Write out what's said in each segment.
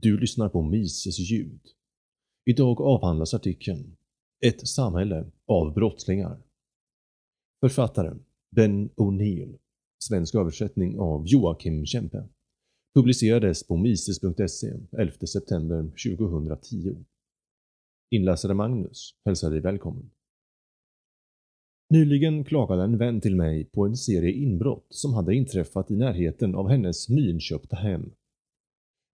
Du lyssnar på Mises ljud. Idag avhandlas artikeln “Ett samhälle av brottslingar”. Författaren Ben O'Neill, svensk översättning av Joakim Kempe. Publicerades på mises.se 11 september 2010. Inläsare Magnus hälsar dig välkommen. Nyligen klagade en vän till mig på en serie inbrott som hade inträffat i närheten av hennes nyinköpta hem.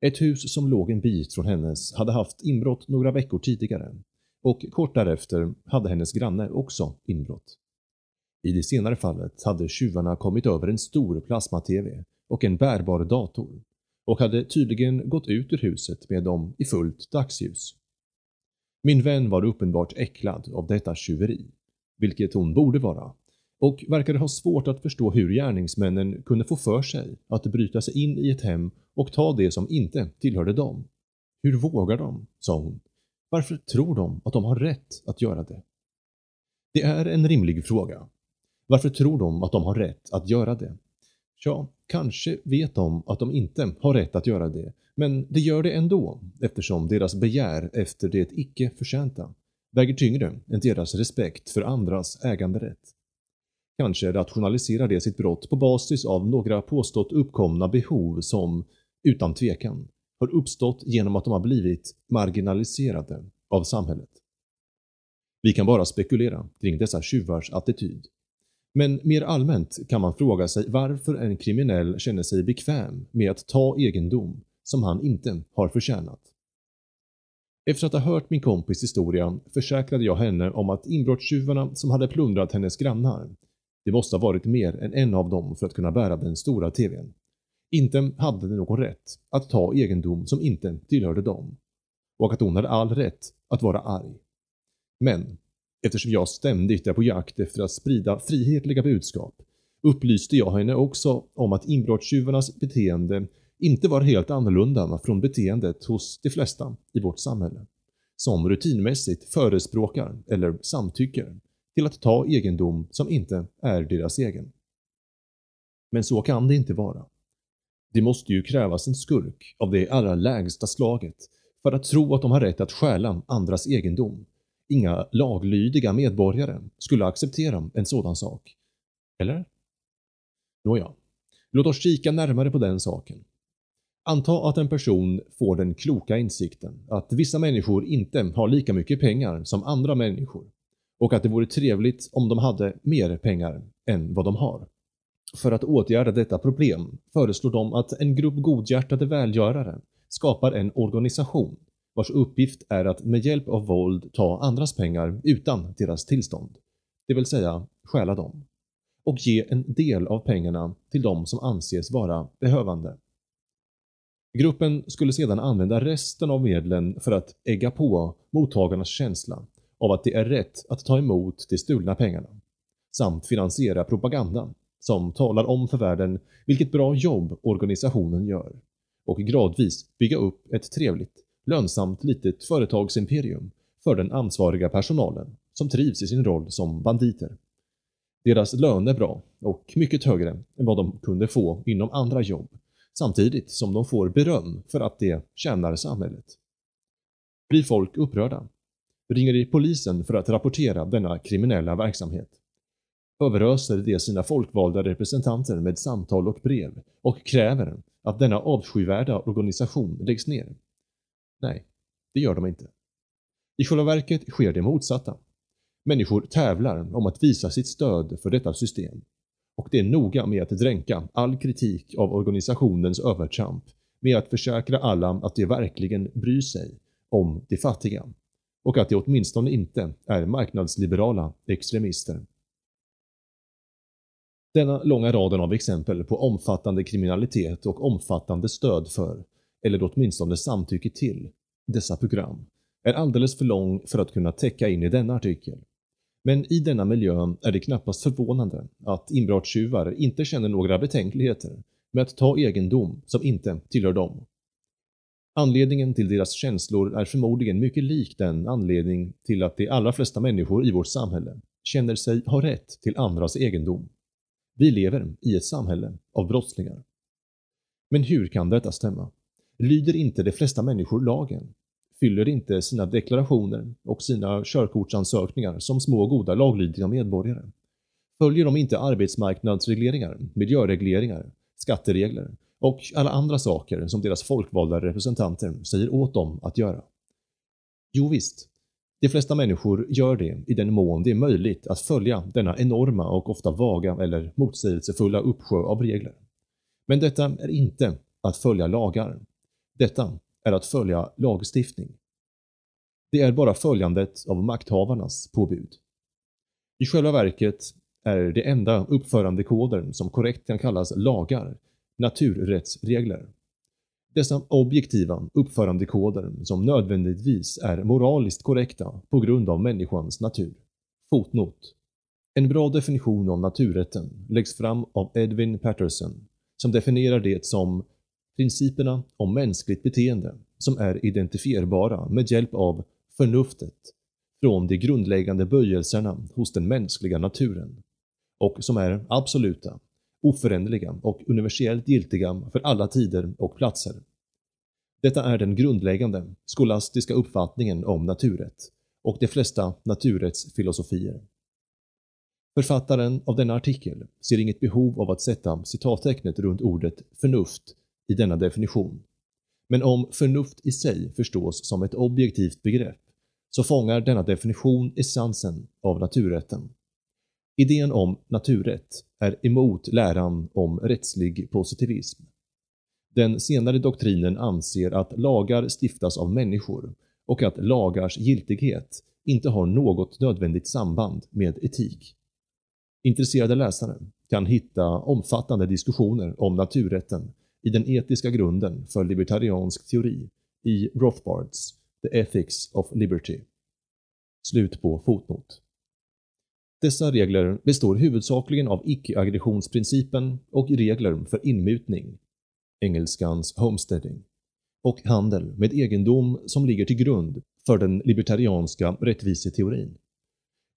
Ett hus som låg en bit från hennes hade haft inbrott några veckor tidigare och kort därefter hade hennes granne också inbrott. I det senare fallet hade tjuvarna kommit över en stor plasma-tv och en bärbar dator och hade tydligen gått ut ur huset med dem i fullt dagsljus. Min vän var uppenbart äcklad av detta tjuveri, vilket hon borde vara, och verkade ha svårt att förstå hur gärningsmännen kunde få för sig att bryta sig in i ett hem och ta det som inte tillhörde dem. Hur vågar de? sa hon. Varför tror de att de har rätt att göra det? Det är en rimlig fråga. Varför tror de att de har rätt att göra det? Ja, kanske vet de att de inte har rätt att göra det, men de gör det ändå eftersom deras begär efter det icke förtjänta väger tyngre än deras respekt för andras äganderätt. Kanske rationaliserar de sitt brott på basis av några påstått uppkomna behov som, utan tvekan, har uppstått genom att de har blivit marginaliserade av samhället. Vi kan bara spekulera kring dessa tjuvars attityd. Men mer allmänt kan man fråga sig varför en kriminell känner sig bekväm med att ta egendom som han inte har förtjänat. Efter att ha hört min kompis historia försäkrade jag henne om att inbrottstjuvarna som hade plundrat hennes grannar, det måste ha varit mer än en av dem för att kunna bära den stora TVn, inte hade de någon rätt att ta egendom som inte tillhörde dem. Och att hon hade all rätt att vara arg. Men eftersom jag ständigt är på jakt efter att sprida frihetliga budskap upplyste jag henne också om att inbrottstjuvarnas beteende inte var helt annorlunda från beteendet hos de flesta i vårt samhälle, som rutinmässigt förespråkar eller samtycker till att ta egendom som inte är deras egen. Men så kan det inte vara. Det måste ju krävas en skurk av det allra lägsta slaget för att tro att de har rätt att stjäla andras egendom. Inga laglydiga medborgare skulle acceptera en sådan sak. Eller? Nåja, låt oss kika närmare på den saken. Anta att en person får den kloka insikten att vissa människor inte har lika mycket pengar som andra människor och att det vore trevligt om de hade mer pengar än vad de har. För att åtgärda detta problem föreslår de att en grupp godhjärtade välgörare skapar en organisation vars uppgift är att med hjälp av våld ta andras pengar utan deras tillstånd, det vill säga stjäla dem, och ge en del av pengarna till de som anses vara behövande. Gruppen skulle sedan använda resten av medlen för att ägga på mottagarnas känsla av att det är rätt att ta emot de stulna pengarna, samt finansiera propagandan som talar om för världen vilket bra jobb organisationen gör och gradvis bygga upp ett trevligt, lönsamt litet företagsimperium för den ansvariga personalen som trivs i sin roll som banditer. Deras lön är bra och mycket högre än vad de kunde få inom andra jobb samtidigt som de får beröm för att de tjänar samhället. Blir folk upprörda? Ringer de polisen för att rapportera denna kriminella verksamhet? överöser de sina folkvalda representanter med samtal och brev och kräver att denna avskyvärda organisation läggs ner. Nej, det gör de inte. I själva verket sker det motsatta. Människor tävlar om att visa sitt stöd för detta system och det är noga med att dränka all kritik av organisationens övertramp med att försäkra alla att de verkligen bryr sig om de fattiga och att de åtminstone inte är marknadsliberala extremister. Denna långa raden av exempel på omfattande kriminalitet och omfattande stöd för, eller åtminstone samtycke till, dessa program är alldeles för lång för att kunna täcka in i denna artikel. Men i denna miljö är det knappast förvånande att inbrottstjuvar inte känner några betänkligheter med att ta egendom som inte tillhör dem. Anledningen till deras känslor är förmodligen mycket lik den anledning till att de allra flesta människor i vårt samhälle känner sig ha rätt till andras egendom. Vi lever i ett samhälle av brottslingar. Men hur kan detta stämma? lyder inte de flesta människor lagen, fyller inte sina deklarationer och sina körkortsansökningar som små goda laglydiga medborgare. Följer de inte arbetsmarknadsregleringar, miljöregleringar, skatteregler och alla andra saker som deras folkvalda representanter säger åt dem att göra. Jo visst, de flesta människor gör det i den mån det är möjligt att följa denna enorma och ofta vaga eller motsägelsefulla uppsjö av regler. Men detta är inte att följa lagar. Detta är att följa lagstiftning. Det är bara följandet av makthavarnas påbud. I själva verket är det enda uppförandekoder som korrekt kan kallas lagar naturrättsregler. Dessa objektiva uppförandekoder som nödvändigtvis är moraliskt korrekta på grund av människans natur. Fotnot. En bra definition av naturrätten läggs fram av Edwin Patterson som definierar det som principerna om mänskligt beteende som är identifierbara med hjälp av förnuftet från de grundläggande böjelserna hos den mänskliga naturen och som är absoluta oföränderliga och universellt giltiga för alla tider och platser. Detta är den grundläggande skolastiska uppfattningen om naturrätt och de flesta naturrättsfilosofier. Författaren av denna artikel ser inget behov av att sätta citattecknet runt ordet förnuft i denna definition. Men om förnuft i sig förstås som ett objektivt begrepp så fångar denna definition essensen av naturrätten. Idén om naturrätt är emot läran om rättslig positivism. Den senare doktrinen anser att lagar stiftas av människor och att lagars giltighet inte har något nödvändigt samband med etik. Intresserade läsare kan hitta omfattande diskussioner om naturrätten i den etiska grunden för libertariansk teori i Rothbards The Ethics of Liberty. Slut på fotnot. Dessa regler består huvudsakligen av icke-aggressionsprincipen och regler för inmutning, engelskans homesteading, och handel med egendom som ligger till grund för den libertarianska rättviseteorin.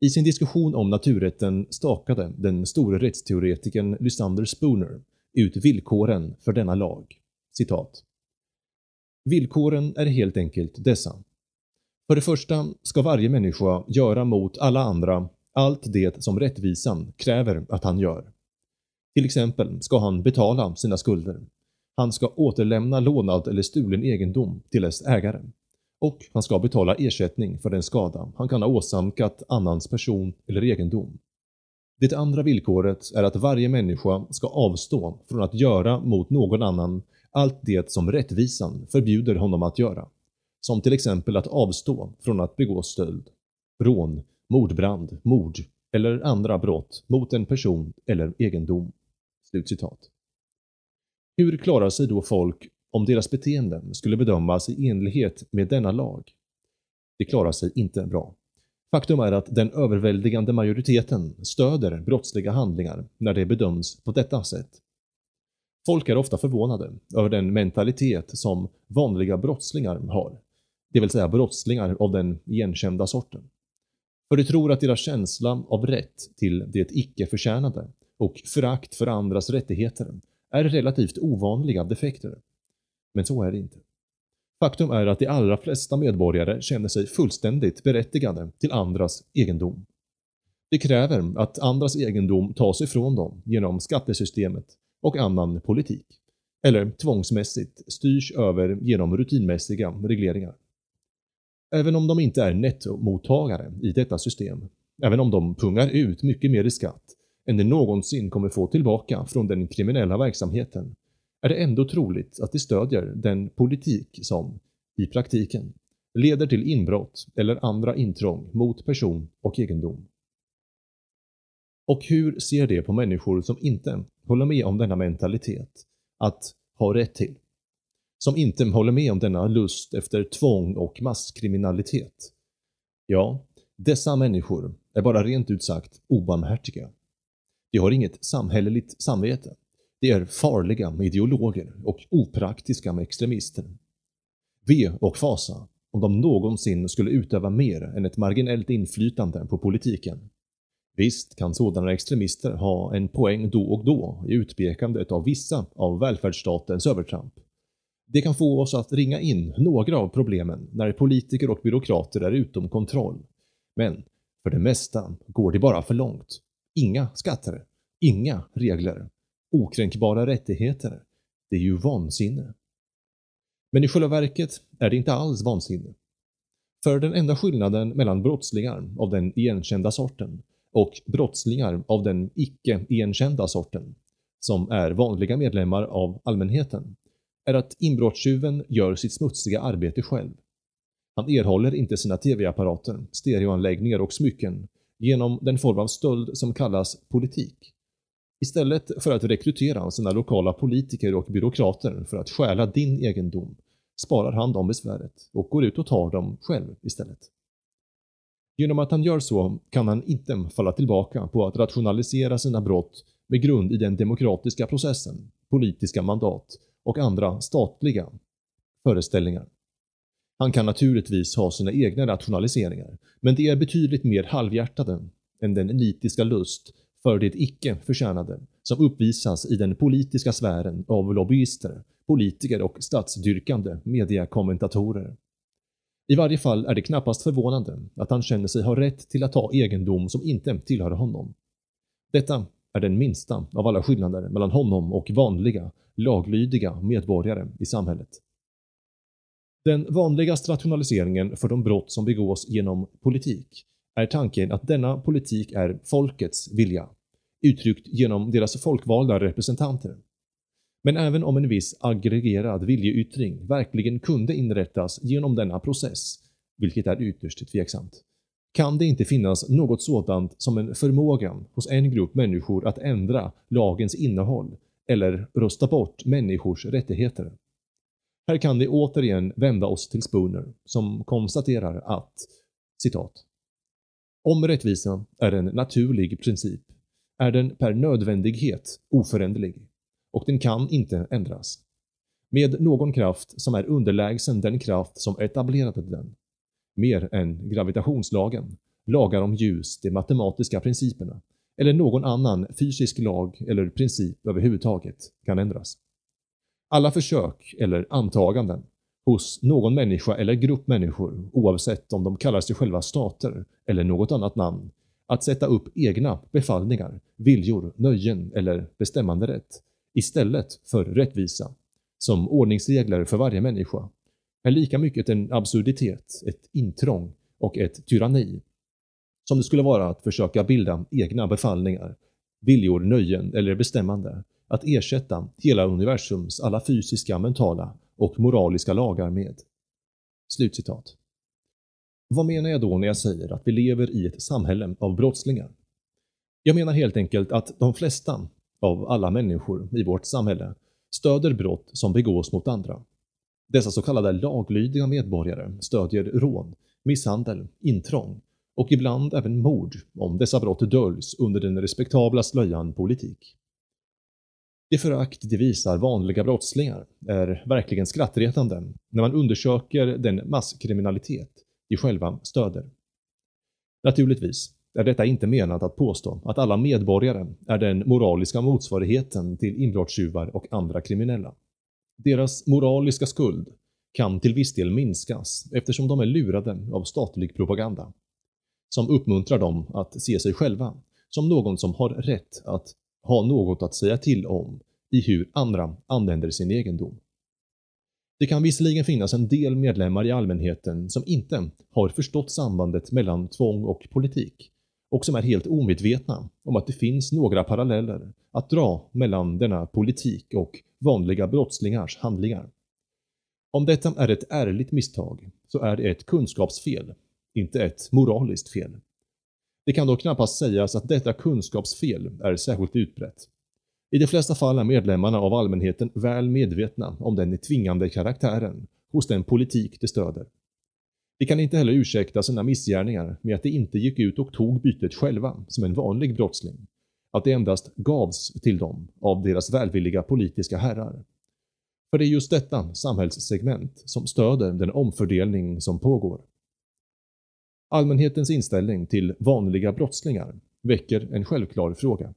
I sin diskussion om naturrätten stakade den store rättsteoretikern Lysander Spooner ut villkoren för denna lag. Citat. Villkoren är helt enkelt dessa. För det första ska varje människa göra mot alla andra allt det som rättvisan kräver att han gör. Till exempel ska han betala sina skulder. Han ska återlämna lånad eller stulen egendom till dess ägare. Och han ska betala ersättning för den skada han kan ha åsamkat annans person eller egendom. Det andra villkoret är att varje människa ska avstå från att göra mot någon annan allt det som rättvisan förbjuder honom att göra. Som till exempel att avstå från att begå stöld, rån mordbrand, mord eller andra brott mot en person eller egendom.” Slutcitat. Hur klarar sig då folk om deras beteenden skulle bedömas i enlighet med denna lag? Det klarar sig inte bra. Faktum är att den överväldigande majoriteten stöder brottsliga handlingar när det bedöms på detta sätt. Folk är ofta förvånade över den mentalitet som vanliga brottslingar har, det vill säga brottslingar av den igenkända sorten. För de tror att deras känsla av rätt till det icke-förtjänade och förakt för andras rättigheter är relativt ovanliga defekter. Men så är det inte. Faktum är att de allra flesta medborgare känner sig fullständigt berättigade till andras egendom. De kräver att andras egendom tas ifrån dem genom skattesystemet och annan politik, eller tvångsmässigt styrs över genom rutinmässiga regleringar. Även om de inte är nettomottagare i detta system, även om de pungar ut mycket mer i skatt än de någonsin kommer få tillbaka från den kriminella verksamheten, är det ändå troligt att de stödjer den politik som, i praktiken, leder till inbrott eller andra intrång mot person och egendom. Och hur ser det på människor som inte håller med om denna mentalitet, att ha rätt till? Som inte håller med om denna lust efter tvång och masskriminalitet. Ja, dessa människor är bara rent ut sagt obarmhärtiga. De har inget samhälleligt samvete. De är farliga med ideologer och opraktiska med extremister. Ve och fasa om de någonsin skulle utöva mer än ett marginellt inflytande på politiken. Visst kan sådana extremister ha en poäng då och då i utpekandet av vissa av välfärdsstatens övertramp. Det kan få oss att ringa in några av problemen när politiker och byråkrater är utom kontroll. Men för det mesta går det bara för långt. Inga skatter, inga regler, okränkbara rättigheter. Det är ju vansinne. Men i själva verket är det inte alls vansinne. För den enda skillnaden mellan brottslingar av den igenkända sorten och brottslingar av den icke-igenkända sorten, som är vanliga medlemmar av allmänheten, är att inbrottstjuven gör sitt smutsiga arbete själv. Han erhåller inte sina tv-apparater, stereoanläggningar och smycken genom den form av stöld som kallas politik. Istället för att rekrytera sina lokala politiker och byråkrater för att stjäla din egendom sparar han dem besväret och går ut och tar dem själv istället. Genom att han gör så kan han inte falla tillbaka på att rationalisera sina brott med grund i den demokratiska processen, politiska mandat och andra statliga föreställningar. Han kan naturligtvis ha sina egna rationaliseringar, men det är betydligt mer halvhjärtade än den nitiska lust för det icke förtjänade som uppvisas i den politiska sfären av lobbyister, politiker och statsdyrkande mediakommentatorer. I varje fall är det knappast förvånande att han känner sig ha rätt till att ta egendom som inte tillhör honom. Detta är den minsta av alla skillnader mellan honom och vanliga, laglydiga medborgare i samhället. Den vanligaste rationaliseringen för de brott som begås genom politik är tanken att denna politik är folkets vilja, uttryckt genom deras folkvalda representanter. Men även om en viss aggregerad viljeyttring verkligen kunde inrättas genom denna process, vilket är ytterst tveksamt, kan det inte finnas något sådant som en förmåga hos en grupp människor att ändra lagens innehåll eller rösta bort människors rättigheter. Här kan vi återigen vända oss till Spooner som konstaterar att citat Om rättvisa är en naturlig princip är den per nödvändighet oföränderlig och den kan inte ändras. Med någon kraft som är underlägsen den kraft som etablerade den. Mer än gravitationslagen, lagar om ljus, de matematiska principerna eller någon annan fysisk lag eller princip överhuvudtaget kan ändras. Alla försök eller antaganden hos någon människa eller grupp människor, oavsett om de kallar sig själva stater eller något annat namn, att sätta upp egna befallningar, viljor, nöjen eller bestämmanderätt istället för rättvisa, som ordningsregler för varje människa, är lika mycket en absurditet, ett intrång och ett tyranni som det skulle vara att försöka bilda egna befallningar, viljor, nöjen eller bestämmande, att ersätta hela universums alla fysiska, mentala och moraliska lagar med. Slutcitat. Vad menar jag då när jag säger att vi lever i ett samhälle av brottslingar? Jag menar helt enkelt att de flesta av alla människor i vårt samhälle stöder brott som begås mot andra. Dessa så kallade laglydiga medborgare stödjer rån, misshandel, intrång och ibland även mord om dessa brott döljs under den respektabla slöjan politik. Det förakt de visar vanliga brottslingar är verkligen skrattretande när man undersöker den masskriminalitet de själva stöder. Naturligtvis är detta inte menat att påstå att alla medborgare är den moraliska motsvarigheten till inbrottstjuvar och andra kriminella. Deras moraliska skuld kan till viss del minskas eftersom de är lurade av statlig propaganda som uppmuntrar dem att se sig själva som någon som har rätt att ha något att säga till om i hur andra använder sin egendom. Det kan visserligen finnas en del medlemmar i allmänheten som inte har förstått sambandet mellan tvång och politik och som är helt omedvetna om att det finns några paralleller att dra mellan denna politik och vanliga brottslingars handlingar. Om detta är ett ärligt misstag så är det ett kunskapsfel, inte ett moraliskt fel. Det kan dock knappast sägas att detta kunskapsfel är särskilt utbrett. I de flesta fall är medlemmarna av allmänheten väl medvetna om den tvingande karaktären hos den politik de stöder. De kan inte heller ursäkta sina missgärningar med att de inte gick ut och tog bytet själva som en vanlig brottsling. Att det endast gavs till dem av deras välvilliga politiska herrar. För det är just detta samhällssegment som stöder den omfördelning som pågår. Allmänhetens inställning till vanliga brottslingar väcker en självklar fråga.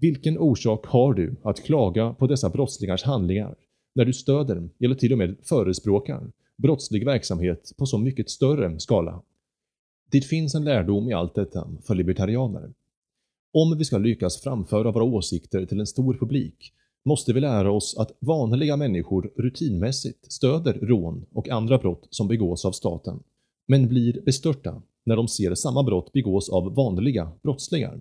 Vilken orsak har du att klaga på dessa brottslingars handlingar när du stöder, eller till och med förespråkar, brottslig verksamhet på så mycket större skala. Det finns en lärdom i allt detta för libertarianer. Om vi ska lyckas framföra våra åsikter till en stor publik måste vi lära oss att vanliga människor rutinmässigt stöder rån och andra brott som begås av staten, men blir bestörta när de ser samma brott begås av vanliga brottslingar,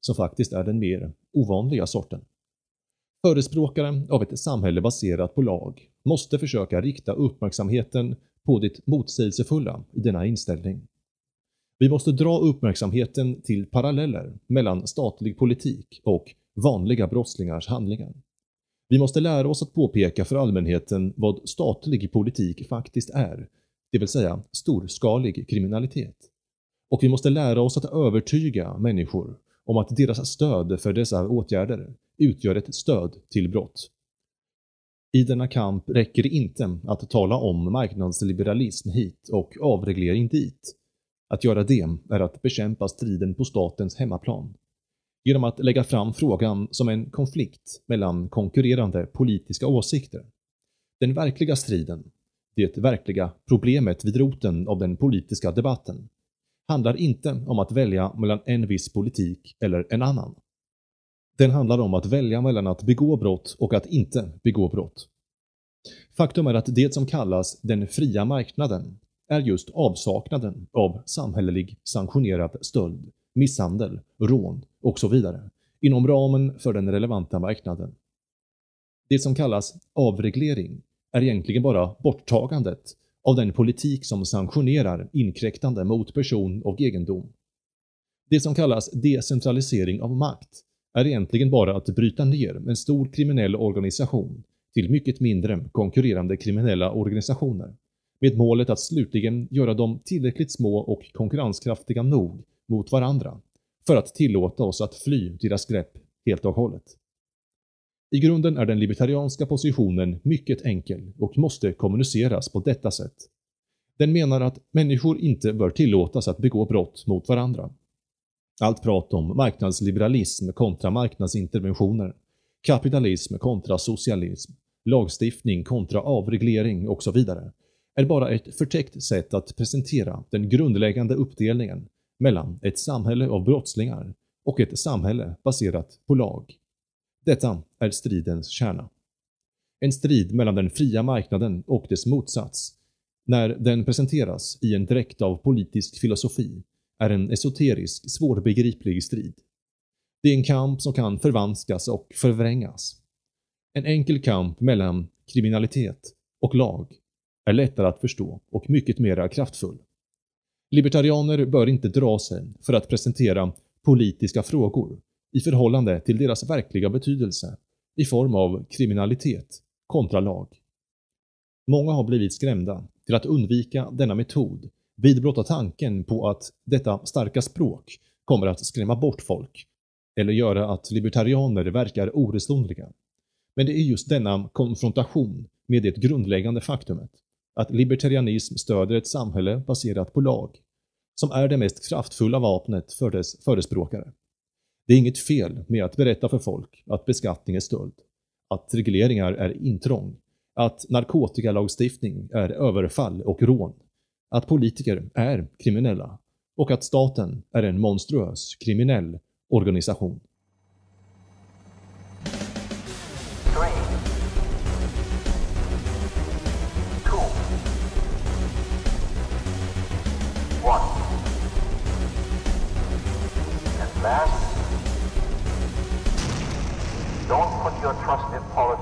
som faktiskt är den mer ovanliga sorten. Förespråkare av ett samhälle baserat på lag måste försöka rikta uppmärksamheten på det motsägelsefulla i denna inställning. Vi måste dra uppmärksamheten till paralleller mellan statlig politik och vanliga brottslingars handlingar. Vi måste lära oss att påpeka för allmänheten vad statlig politik faktiskt är, det vill säga storskalig kriminalitet. Och vi måste lära oss att övertyga människor om att deras stöd för dessa åtgärder utgör ett stöd till brott. I denna kamp räcker det inte att tala om marknadsliberalism hit och avreglering dit. Att göra det är att bekämpa striden på statens hemmaplan. Genom att lägga fram frågan som en konflikt mellan konkurrerande politiska åsikter. Den verkliga striden, det verkliga problemet vid roten av den politiska debatten, handlar inte om att välja mellan en viss politik eller en annan. Den handlar om att välja mellan att begå brott och att inte begå brott. Faktum är att det som kallas den fria marknaden är just avsaknaden av samhällelig sanktionerad stöld, misshandel, rån och så vidare inom ramen för den relevanta marknaden. Det som kallas avreglering är egentligen bara borttagandet av den politik som sanktionerar inkräktande mot person och egendom. Det som kallas decentralisering av makt är egentligen bara att bryta ner en stor kriminell organisation till mycket mindre konkurrerande kriminella organisationer med målet att slutligen göra dem tillräckligt små och konkurrenskraftiga nog mot varandra för att tillåta oss att fly deras grepp helt och hållet. I grunden är den libertarianska positionen mycket enkel och måste kommuniceras på detta sätt. Den menar att människor inte bör tillåtas att begå brott mot varandra. Allt prat om marknadsliberalism kontra marknadsinterventioner, kapitalism kontra socialism, lagstiftning kontra avreglering och så vidare är bara ett förtäckt sätt att presentera den grundläggande uppdelningen mellan ett samhälle av brottslingar och ett samhälle baserat på lag. Detta är stridens kärna. En strid mellan den fria marknaden och dess motsats, när den presenteras i en dräkt av politisk filosofi, är en esoterisk, svårbegriplig strid. Det är en kamp som kan förvanskas och förvrängas. En enkel kamp mellan kriminalitet och lag är lättare att förstå och mycket mer kraftfull. Libertarianer bör inte dra sig för att presentera politiska frågor i förhållande till deras verkliga betydelse i form av kriminalitet kontra lag. Många har blivit skrämda till att undvika denna metod vid blotta tanken på att detta starka språk kommer att skrämma bort folk eller göra att libertarianer verkar oresonliga. Men det är just denna konfrontation med det grundläggande faktumet att libertarianism stöder ett samhälle baserat på lag, som är det mest kraftfulla vapnet för dess förespråkare. Det är inget fel med att berätta för folk att beskattning är stöld, att regleringar är intrång, att narkotikalagstiftning är överfall och rån, att politiker är kriminella och att staten är en monstruös kriminell organisation. Don't put your trust in politics